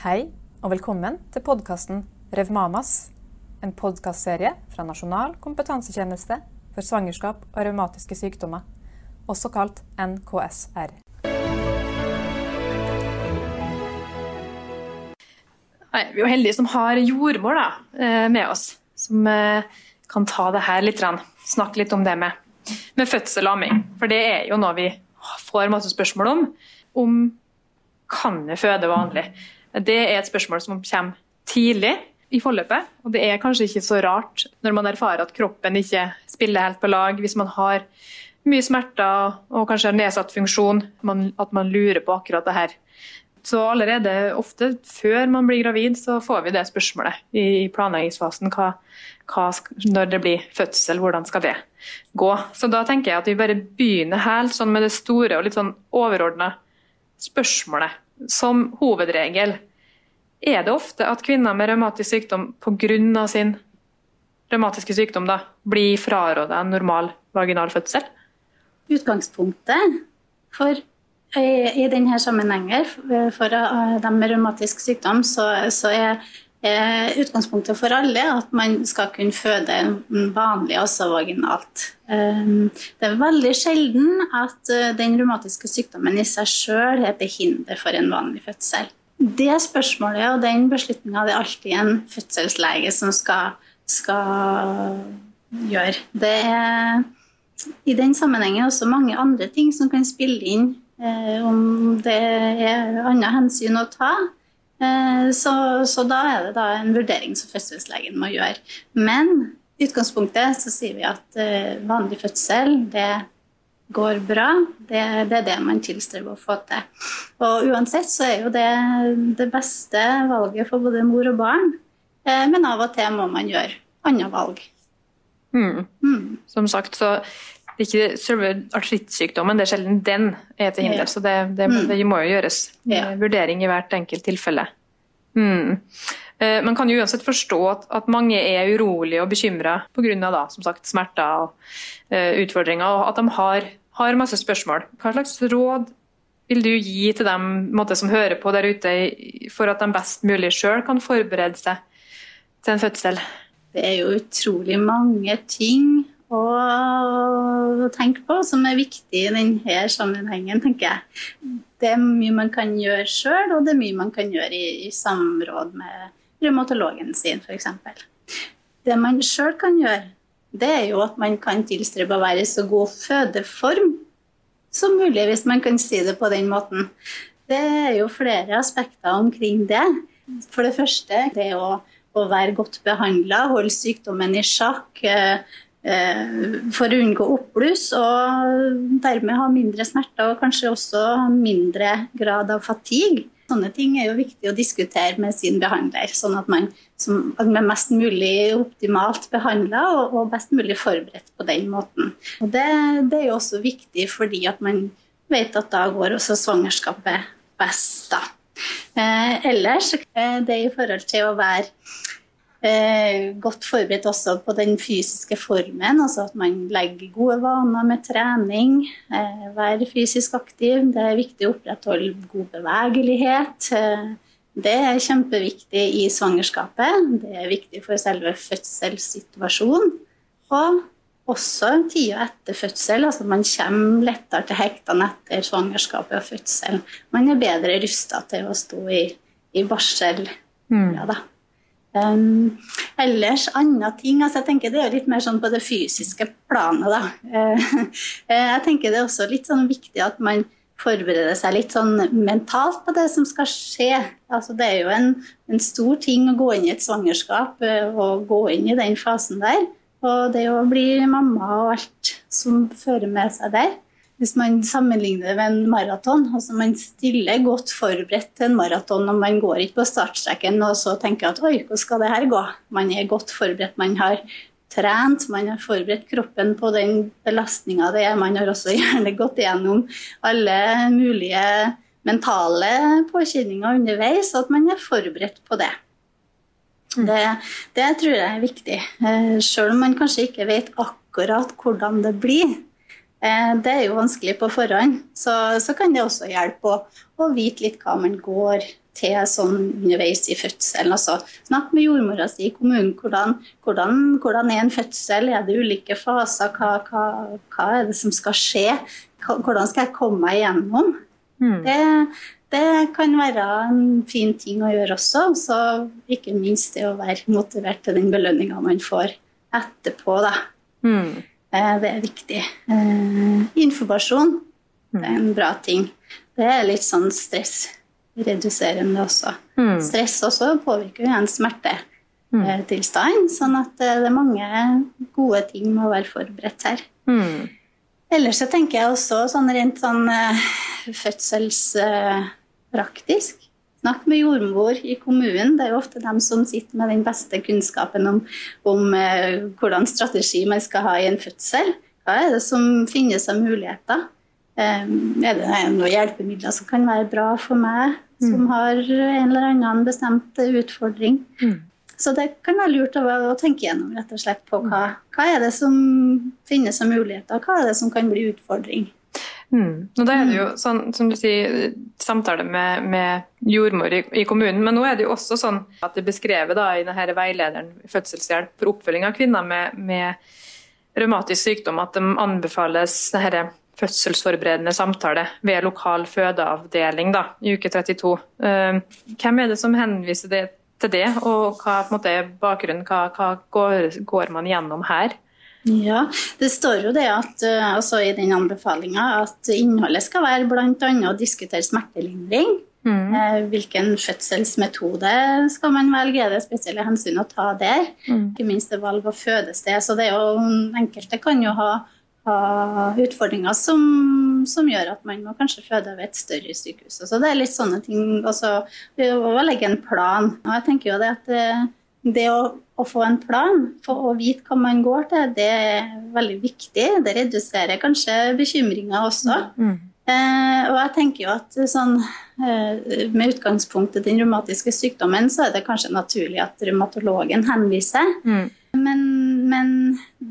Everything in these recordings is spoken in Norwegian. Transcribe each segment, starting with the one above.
Hei, og velkommen til podkasten Revmamas. En podkastserie fra Nasjonal kompetansetjeneste for svangerskap og revmatiske sykdommer, også kalt NKSR. Nei, vi er jo heldige som har jordmor da, eh, med oss, som eh, kan ta det her litt, snakke litt om det med, med fødsel og amming. For det er jo noe vi får masse spørsmål om. Om kan jeg føde vanlig? Det er et spørsmål som kommer tidlig i forløpet. Og det er kanskje ikke så rart når man erfarer at kroppen ikke spiller helt på lag. Hvis man har mye smerter og kanskje har nedsatt funksjon, at man lurer på akkurat det her. Så allerede ofte før man blir gravid, så får vi det spørsmålet i planleggingsfasen. Hva, hva, når det blir fødsel, hvordan skal det gå? Så da tenker jeg at vi bare begynner helt sånn med det store og litt sånn overordna spørsmålet som hovedregel er det ofte at kvinner med revmatisk sykdom pga. sin revmatiske sykdom da, blir frarådet en normal vaginal fødsel? Utgangspunktet for, i denne sammenhengen for dem med revmatisk sykdom, så, så er, er, utgangspunktet for alle at man skal kunne føde vanlig, altså vaginalt. Det er veldig sjelden at eh, den revmatiske sykdommen i seg sjøl er til hinder for en vanlig fødsel. Det spørsmålet og den beslutninga er alltid en fødselslege som skal, skal gjøre. Det er i den sammenhengen også mange andre ting som kan spille inn. Eh, om det er andre hensyn å ta. Eh, så, så, da er det da en vurdering som fødselslegen må gjøre. Men i utgangspunktet så sier vi at eh, vanlig fødsel det går bra. Det, det, er det man tilstreber å få til. Og uansett så er jo det det beste valget for både mor og barn. Uh, men av og til må man gjøre andre valg. Mm. Mm. Som sagt, så det er ikke selve artrittsykdommen, det er sjelden den er til hinder. Ja. Så det, det, mm. det, må jo gjøres ja. vurdering i hvert enkelt tilfelle. Mm. Eh, man kan jo uansett forstå at, at mange er urolige og bekymra pga. smerter og uh, utfordringer, og at de har, har, masse spørsmål. Hva slags råd vil du gi til dem måte, som hører på der ute, for at de best mulig sjøl kan forberede seg til en fødsel? Det er jo utrolig mange ting å tenke på som er viktig i denne sammenhengen, tenker jeg. Det er mye man kan gjøre sjøl, og det er mye man kan gjøre i, i samråd med revmatologen sin, f.eks. Det man sjøl kan gjøre, det er jo at man kan tilstrebe å være i så god fødeform som mulig, hvis man kan si det på den måten. Det er jo flere aspekter omkring det. For det første det å, å være godt behandla, holde sykdommen i sjakk. Eh, eh, for å unngå oppbluss og dermed ha mindre smerter og kanskje også mindre grad av fatigue. Sånne ting er jo viktig å diskutere med sin behandler, sånn at man, som, er mest mulig optimalt behandla og, og, best mulig forberedt på den måten. Og det, det, er jo også viktig fordi at man vet at da går også svangerskapet best. da. Eh, ellers, eh, det i forhold til å være Eh, godt forberedt også på den fysiske formen, altså at man legger gode vaner med trening. Eh, være fysisk aktiv. Det er viktig å opprettholde god bevegelighet. Eh, det er kjempeviktig i svangerskapet. Det er viktig for selve fødselssituasjonen. Og også tida etter fødsel. altså Man kommer lettere til hektene etter svangerskapet og fødsel. Man er bedre rusta til å stå i, i barsel. Mm. Ja, da. Um, ellers andre ting altså jeg tenker Det er litt mer sånn på det fysiske planet. da. Uh, jeg tenker det er også litt sånn viktig at man forbereder seg litt sånn mentalt på det som skal skje. Altså Det er jo en, en stor ting å gå inn i et svangerskap uh, og gå inn i den fasen der. Og det å bli mamma og alt som fører med seg der. Hvis man sammenligner det med en maraton, altså man stiller godt forberedt til en maraton, og man går ikke på startstreken og så tenker at oi, hvordan skal det her gå? Man er godt forberedt, man har trent, man har forberedt kroppen på den belastninga det er. Man har også gjerne gått gjennom alle mulige mentale påkjenninger underveis, og at man er forberedt på det. Det, det tror jeg er viktig. Sjøl selv om man kanskje ikke vet akkurat hvordan det blir, Eh, det er jo vanskelig på forhånd, så, så kan det også hjelpe å, å, vite litt hva man går til sånn underveis i fødselen. Altså, snakk med jordmora si i kommunen. Hvordan, hvordan, hvordan, er en fødsel? Er det ulike faser? Hva, hva, hva, er det som skal skje? Hvordan skal jeg komme meg gjennom? Mm. Det, det, kan være en fin ting å gjøre også. Så ikke minst det å være motivert til den belønninga man får etterpå. Da. Mm. Eh, det er viktig. Eh, informasjon det er en bra ting. Det er litt sånn stressreduserende også. Mm. Stress også påvirker jo en smertetilstand, mm. sånn at det er mange gode ting med å være forberedt her. Mm. Ellers så tenker jeg også sånn rent sånn fødselspraktisk. Snakk med jordmor i kommunen. Det er jo ofte dem som sitter med den beste kunnskapen om, om eh, hvordan strategi man skal ha i en fødsel. Hva er det som finnes av muligheter? Eh, er det noen hjelpemidler som kan være bra for meg, mm. som har en eller annen bestemt utfordring? Mm. Så det kan være lurt å, å, tenke gjennom rett og slett på hva, hva er det som finnes av muligheter, hva er det som kan bli utfordring. Mm. Og da er det jo mm. sånn, som du sier, samtale med, med jordmor i, i, kommunen. Men nå er det jo også sånn at det er beskrevet da, i denne veilederen fødselshjelp for oppfølging av kvinner med, med revmatisk sykdom at de anbefales denne fødselsforberedende samtale ved lokal fødeavdeling da, i uke 32. Eh, hvem er det som henviser det, til det, og hva måte, er bakgrunnen? Hva, hva går, går, man gjennom her? Ja, Det står jo det at, også altså i den anbefalinga at innholdet skal være bl.a. å diskutere smertelindring. Mm. Eh, hvilken fødselsmetode skal man velge? Er det spesielle hensyn å ta der? Mm. Ikke minst det valg av fødested. Så det er jo, Enkelte kan jo ha ha utfordringer som, som, gjør at man må kanskje føde ved et større sykehus. Så det er litt sånne ting. Også, å legge en plan. Og jeg tenker jo det at det, å, å, få en plan, for å vite hva man går til, det er veldig viktig. Det reduserer kanskje bekymringer også. Mm. Eh, og jeg tenker jo at sånn, eh, med utgangspunkt i den revmatiske sykdommen, så er det kanskje naturlig at revmatologen henviser. Mm. Men, men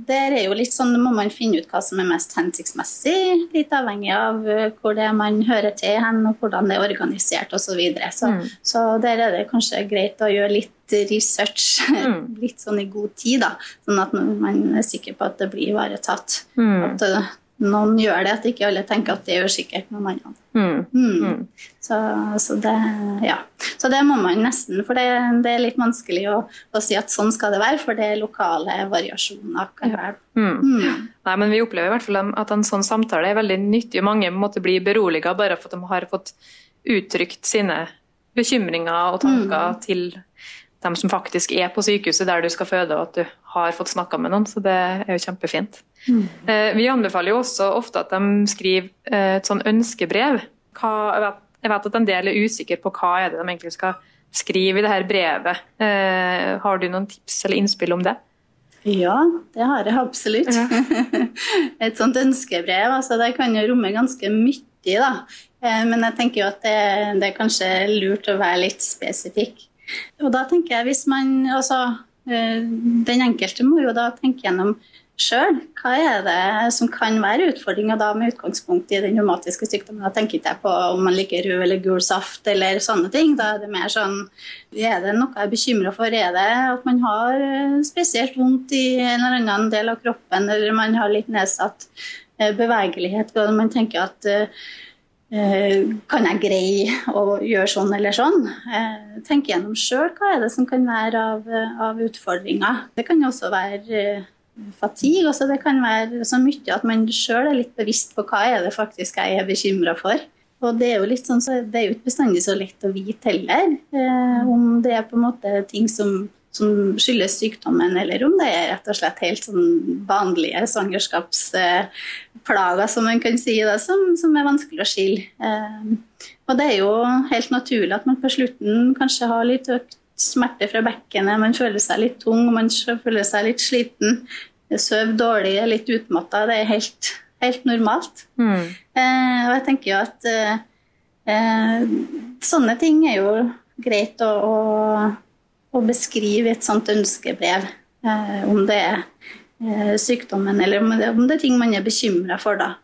der er jo litt sånn, må man finne ut hva som er mest hensiktsmessig. Litt avhengig av eh, hvor det er man hører til hen, og hvordan det er organisert osv. Så, videre. så mm. Så der er det kanskje greit å gjøre litt research mm. litt sånn i god tid, da. Sånn at man er sikker på at det blir ivaretatt. Mm. At uh, noen gjør det, at ikke alle tenker at det gjør sikkert noen andre. Mm. Mm. mm. Så, så, det, ja. så, det, må man nesten, for det, det er litt vanskelig å, å, si at sånn skal det være, for det er lokale variasjoner. Ja. Mm. mm. Nei, men Vi opplever i hvert fall at en sånn samtale er veldig nyttig. Mange måtte bli beroliget bare for at de har fått uttrykt sine bekymringer og tanker mm. til dem som faktisk er på sykehuset der du skal føde, og at du har fått snakka med noen. Så det er jo kjempefint. Mm. Eh, vi anbefaler jo også ofte at de skriver eh, et sånn ønskebrev. Hva, jeg vet at en del er usikre på hva er det de egentlig skal skrive i det her brevet. Eh, har du noen tips eller innspill om det? Ja, det har jeg absolutt. Ja. et sånt ønskebrev altså, det kan jo romme ganske mye. da. Men jeg tenker jo at det, det er kanskje lurt å være litt spesifikk. Og da tenker jeg hvis man altså eh, Den enkelte må jo da tenke gjennom sjøl hva er det som kan være utfordringa da med utgangspunkt i den rheumatiske sykdommen. Da tenker ikke jeg på om man liker rød eller gul saft eller sånne ting. Da er det mer sånn Er det noe jeg er bekymra for? Er det at man har eh, spesielt vondt i en eller annen del av kroppen, eller man har litt nedsatt eh, bevegelighet? Man tenker at kan jeg greie å gjøre sånn eller sånn? Tenke tenk gjennom sjøl hva er det som kan være av, av utfordringer. Det kan også være eh, fatigue. Også det kan være så mye at man sjøl er litt bevisst på hva er det faktisk jeg er bekymra for. Og det er jo litt sånn, så det er jo ikke bestandig så lett å vite heller om det er på en måte ting som som skyldes sykdommen, eller om det er rett og slett helt sånn vanlige svangerskapsplager, som man kan si, da, som, som, er vanskelig å skille. Eh, og det er jo helt naturlig at man på slutten kanskje har litt økt smerte fra bekkenet, man føler seg litt tung, man føler seg litt sliten, sover dårlig, er litt utmatta. Det er helt, helt normalt. Mm. Eh, og jeg tenker jo at eh, sånne ting er jo greit å, å beskrive et sånt ønskebrev. Eh, om det er eh, sykdommen eller om det, om det, er ting man er bekymra for. da.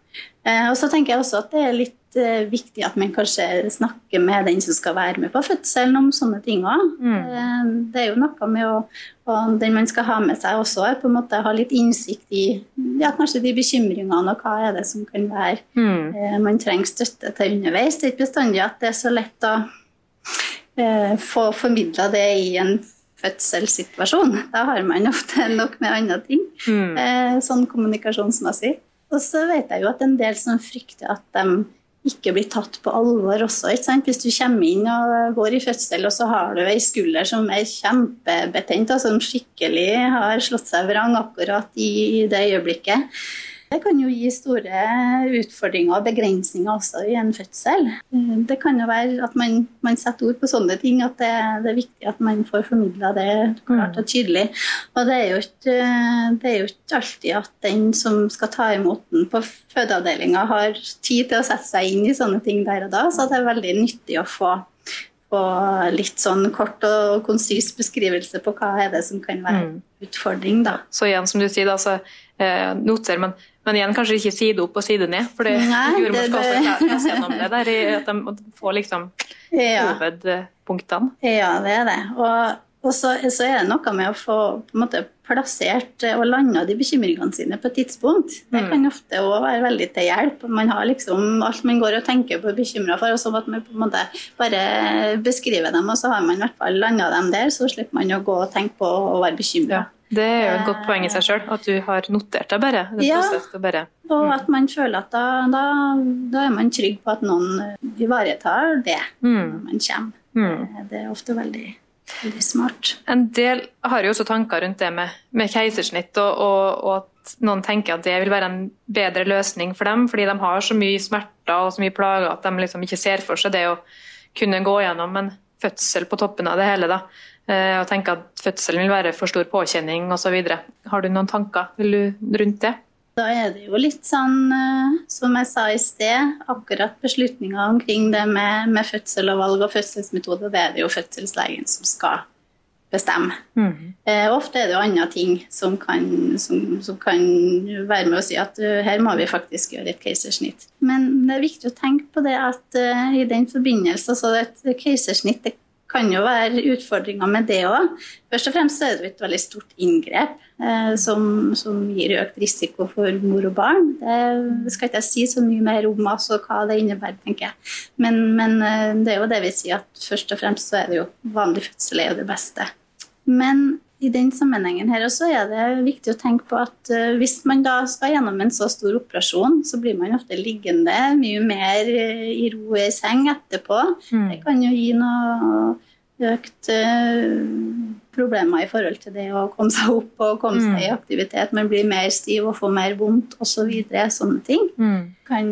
Eh, og så tenker jeg også at det er litt eh, viktig at man kanskje snakker med den som skal være med på fødselen om sånne ting òg. Mm. Det er jo noe med å og den man skal ha med seg også, er på en måte ha litt innsikt i ja, kanskje de bekymringene og hva er det som kan være Mm. eh, man trenger støtte til underveis. Det er ikke bestandig at det er så lett å eh, få formidla det i en fødselssituasjon. Da har man ofte nok med andre ting, Mm. eh, sånn kommunikasjonsmessig. Og så vet jeg jo at en del som frykter at de ikke blir tatt på alvor også. ikke sant? Hvis du kommer inn og går i fødsel, og så har du ei skulder som er kjempebetent, og som skikkelig har slått seg vrang akkurat i det øyeblikket. Det kan jo gi store utfordringer og begrensninger også i en fødsel. Det kan jo være at man, man setter ord på sånne ting, at det, det er viktig at man får formidla det klart og tydelig. Og det er, jo ikke, det er jo ikke alltid at den som skal ta imot den på fødeavdelinga, har tid til å sette seg inn i sånne ting der og da, så det er veldig nyttig å få og litt sånn kort og konsis beskrivelse på hva er det som kan være Mm. utfordring, da. Så igjen, som du sier, da, så eh, noter, men, men igjen kanskje ikke side opp og side ned. For det Nei, jordmor skal også lese gjennom det der, at de får liksom Ja. hovedpunktene. Ja, det er det. Og, og så, så er det noe med å få måte, plassert og landa de bekymringene sine på et tidspunkt. Det Mm. kan ofte òg være veldig til hjelp. Man har liksom alt man går og tenker på og bekymra for, og så at man på en måte bare beskriver dem, og så har man i hvert fall landa dem der, så slipper man å gå og tenke på å være bekymra. Ja. Det er jo et godt poeng i seg sjøl, at du har notert deg bare. Ja. bare Og at man føler at da, da, da er man trygg på at noen eh, ivaretar det mm. når man kommer. Mm. Det er ofte veldig, veldig smart. En del har jo også tanker rundt det med, med keisersnitt, og, og, og at noen tenker at det vil være en bedre løsning for dem, fordi de har så mye smerter og så mye plager at de liksom ikke ser for seg det å kunne gå gjennom en fødsel på toppen av det hele. da, eh, Og tenker at fødselen vil være for stor påkjenning osv. Har du noen tanker vil du, rundt det? Da er det jo litt sånn, eh, som jeg sa i sted, akkurat beslutninger omkring det med, med fødsel og valg og fødselsmetode, det er det jo fødselslegen som skal bestemme. Eh, ofte er det jo andre ting som kan, som, som kan være med å si at uh, her må vi faktisk gjøre et keisersnitt. Men det er viktig å tenke på det at uh, i den forbindelse, så et keisersnitt det kan jo være utfordringer med det òg. Først og fremst er det et veldig stort inngrep eh, som, som gir økt risiko for mor og barn. Det skal ikke jeg si så mye mer om altså, hva det innebærer, tenker jeg. Men, men eh, det er jo det vi sier at først og fremst så er det jo vanlig fødsel er jo det beste. Men i den sammenhengen her også er det viktig å tenke på at eh, hvis man da skal gjennom en så stor operasjon, så blir man ofte liggende mye mer eh, i ro i seng etterpå. Det kan jo gi noe økt eh, problemer i forhold til det å komme seg opp og komme seg i aktivitet. Man blir mer stiv og får mer vondt osv. Så videre, sånne ting. Kan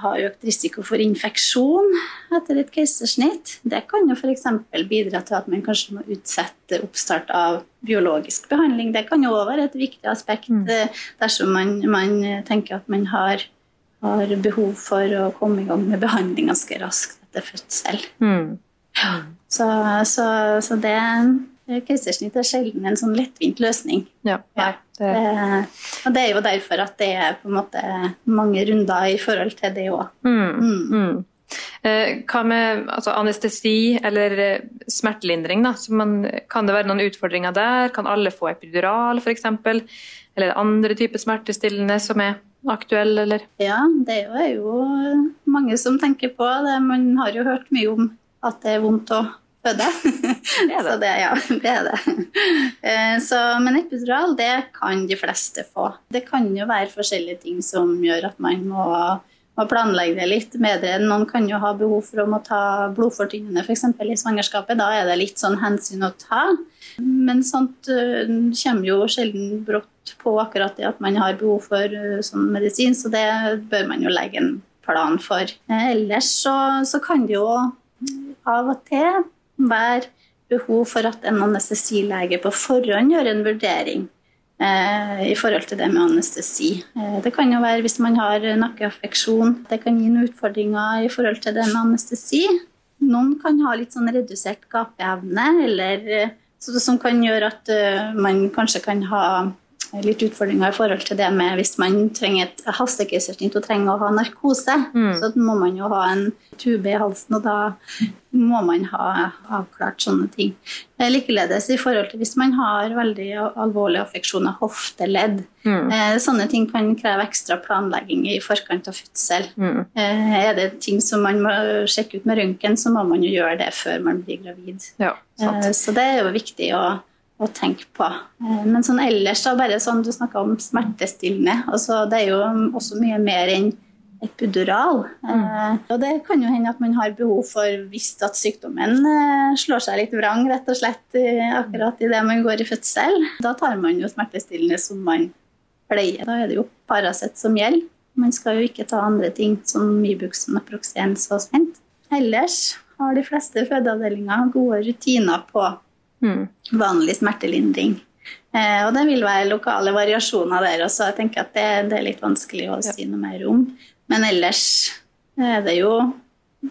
ha økt risiko for infeksjon etter et keisersnitt. Det kan jo f.eks. bidra til at man kanskje må utsette oppstart av biologisk behandling. Det kan jo òg være et viktig aspekt mm. dersom man, man tenker at man har, har behov for å komme i gang med behandling ganske raskt etter fødsel. Mm. Så, så, så det Keisersnitt er sjelden en sånn lettvint løsning. Ja, nei, det, Det, og det er jo derfor at det er på en måte mange runder i forhold til det òg. mm, mm. Eh, Hva med altså, anestesi eller eh, smertelindring? Da? Så man, kan det være noen utfordringer der? Kan alle få epidural f.eks.? Eller andre typer smertestillende som er aktuelle, eller? Ja, det er jo mange som tenker på det. Man har jo hørt mye om at det er vondt å føde. Det er det. Så det, ja, det er det. Eh, Så, men epidural, det kan de fleste få. Det kan jo være forskjellige ting som gjør at man må, må planlegge det litt bedre. Noen kan jo ha behov for å må ta blodfortynnende f.eks. i svangerskapet. Da er det litt sånn hensyn å ta. Men sånt eh, kommer jo sjelden brått på akkurat det at man har behov for eh, sånn medisin, så det bør man jo legge en plan for. Ellers så, så kan det jo av og til være behov for at en anestesilege på forhånd gjør en vurdering eh, i forhold til det med anestesi. Eh, det kan jo være hvis man har nakkeaffeksjon. Det kan gi noen utfordringer i forhold til det med anestesi. Noen kan ha litt sånn redusert gapeevne, eller eh, så, som kan gjøre at uh, man kanskje kan ha litt utfordringer i forhold til det med hvis man trenger et hastekeisersnitt og trenger å ha narkose, Mm. så må man jo ha en tube i halsen, og da må man ha avklart sånne ting. Likeledes i forhold til hvis man har veldig alvorlig affeksjon av hofteledd. Mm. Eh, Sånne ting kan kreve ekstra planlegging i forkant av fødsel. Mm. Eh, Er det ting som man må sjekke ut med røntgen, så må man jo gjøre det før man blir gravid. Ja. Eh, Så det er jo viktig å, å tenke på. Eh, Men sånn ellers, da, bare sånn du snakka om smertestillende. Altså, det er jo også mye mer enn epidural. Eh, og det kan jo hende at man har behov for hvis at sykdommen eh, slår seg litt vrang, rett og slett eh, akkurat idet man går i fødsel. Da tar man jo smertestillende som man pleier. Da er det jo Paracet som gjelder. Man skal jo ikke ta andre ting som Ibux, Naproxen så spent. Ellers har de fleste fødeavdelinger gode rutiner på Mm. vanlig smertelindring. Eh, og det vil være lokale variasjoner der også. Jeg tenker at det, det er litt vanskelig å si noe mer om. Men ellers er det jo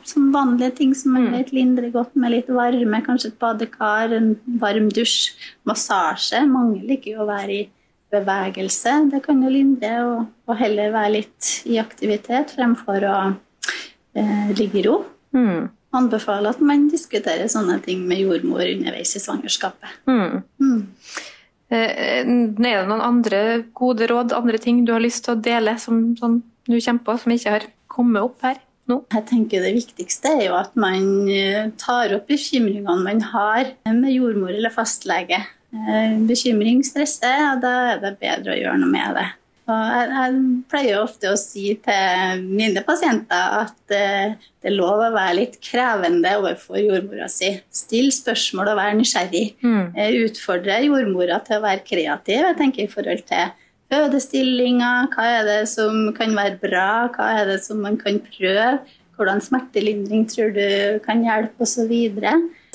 som vanlige ting som man Mm. vet lindrer godt med litt varme. Kanskje et badekar, en varm dusj, massasje. Mange liker jo å være i bevegelse. Det kan jo lindre, og, og heller være litt i aktivitet fremfor å eh, ligge i ro Mm. Anbefaler at man diskuterer sånne ting med jordmor underveis i svangerskapet. Mm. Mm. Eh, Er det noen andre gode råd, andre ting du har lyst til å dele som, som du kommer på, som ikke har kommet opp her nå? Jeg tenker Det viktigste er jo at man eh, tar opp bekymringene man har med jordmor eller fastlege. Eh, Bekymring stresser, og da er det bedre å gjøre noe med det. Jeg, jeg pleier ofte å si til mine pasienter at eh, det er lov å være litt krevende overfor jordmora si. Still spørsmål og vær nysgjerrig. Mm. eh, utfordre jordmora til å være kreativ. Jeg tenker i forhold til fødestillinger, hva er det som kan være bra, hva er det som man kan prøve, hvordan smertelindring tror du kan hjelpe osv.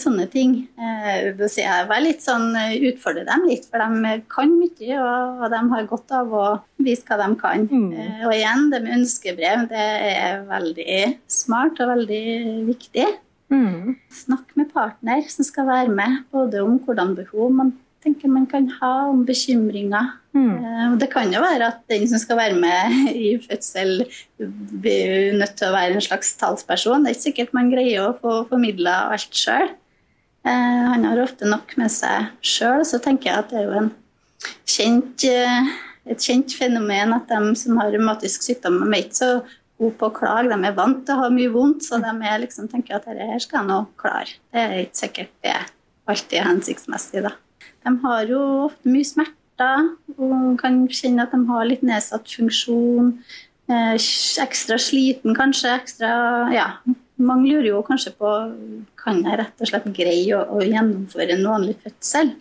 Så Sånne ting. Eh, Da jeg var litt sånn, utfordrer dem litt, for de kan mye, og de har godt av å vise hva de kan. Mm. Eh, Og igjen, det med ønskebrev, det er veldig smart og veldig viktig. Mm. Snakk med partner som skal være med, både om hvordan behov man tenker man kan ha, om bekymringer. Mm. Eh, Det kan jo være at den som skal være med i fødsel, blir nødt til å være en slags talsperson. Det er ikke sikkert man greier å få formidla alt sjøl. Han har ofte nok med seg sjøl, så tenker jeg at det er jo en kjent, eh, et kjent fenomen at de som har revmatisk sykdom, de er ikke så gode på å klage. De er vant til å ha mye vondt, så de liksom, tenker at dette her skal jeg nå klare. Det er ikke sikkert det er alltid hensiktsmessig. da. De har jo ofte mye smerter og kan kjenne at de har litt nedsatt funksjon. Eh, ekstra sliten kanskje. ekstra, ja. Mange lurer jo kanskje på kan jeg rett og slett greie å, å gjennomføre en vanlig fødsel.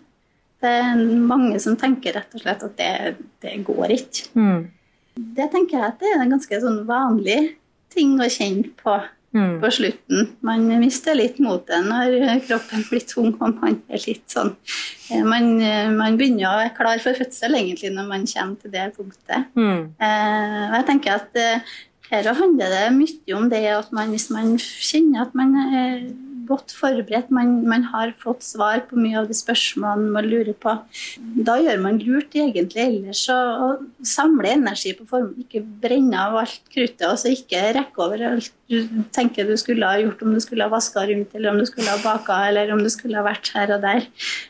Det er mange som tenker rett og slett at det, det går ikke. Mm. Det tenker jeg at det er en ganske sånn vanlig ting å kjenne på Mm. på slutten. Man mister litt motet når kroppen blir tung og man er litt sånn eh, Man, eh, man begynner å være klar for fødsel egentlig når man kommer til det punktet. Mm. Eh, jeg tenker at her handler det mye om det at man, hvis man kjenner at man er godt forberedt, man, man har fått svar på mye av de spørsmålene man lurer på, da gjør man lurt egentlig ellers å, å samle energi på form, ikke brenne av alt kruttet, og så ikke rekke over alt du tenker du skulle ha gjort, om du skulle ha vaska rundt, eller om du skulle ha baka, eller om du skulle ha vært her og der.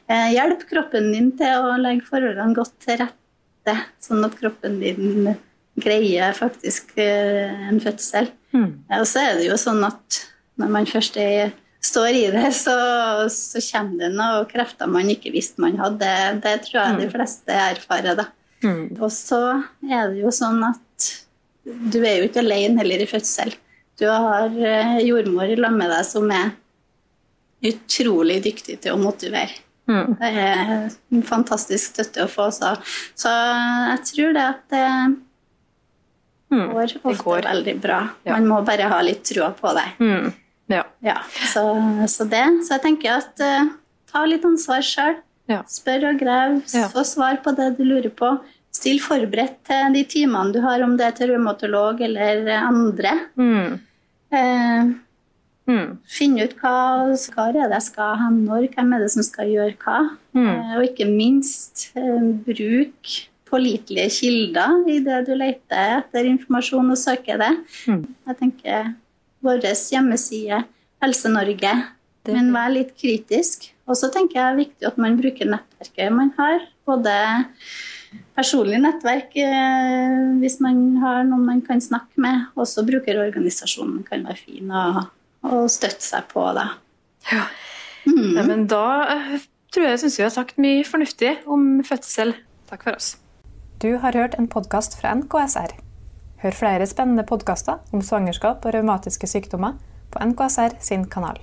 Eh, hjelp kroppen din til å legge forholdene godt til rette, sånn at kroppen din greier faktisk eh, en fødsel. Mm. Og så er det jo sånn at når man først er, står i det, så, så kommer det noen krefter man ikke visste man hadde. Det tror jeg de fleste erfarer. da. Mm. Og så er det jo sånn at du er jo ikke alene heller i fødsel. Du har eh, jordmor i lag med deg som er utrolig dyktig til å motivere. Mm. Det er en fantastisk støtte å få. Så, så jeg tror det at det Mm. går ofte går. veldig bra. Ja. Man må bare ha litt trua på det. Mm. Ja. Ja, så, så det. Så jeg tenker at uh, ta litt ansvar sjøl. Ja. Spør og grav. Få svar på det du lurer på. Still forberedt til de timene du har, om det er til revmatolog eller andre. Mm. Uh, Mm. finne ut hva hva er det jeg skal ha når, hvem er det som skal gjøre hva. Mm. Eh, og ikke minst eh, bruk pålitelige kilder i det du leter etter informasjon og søker det. Mm. Jeg tenker vår hjemmeside, Helse-Norge, men vær litt kritisk. Og så tenker jeg det er viktig at man bruker nettverket man har. Både personlig nettverk eh, hvis man har noen man kan snakke med. Også brukerorganisasjonen kan være fin å, å støtte seg på. Da. Ja. Mm. ja men da eh, tror jeg syns vi har sagt mye fornuftig om fødsel. Takk for oss. Du har hørt en podkast fra NKSR. Hør flere spennende podkaster om svangerskap og revmatiske sykdommer på NKSR sin kanal.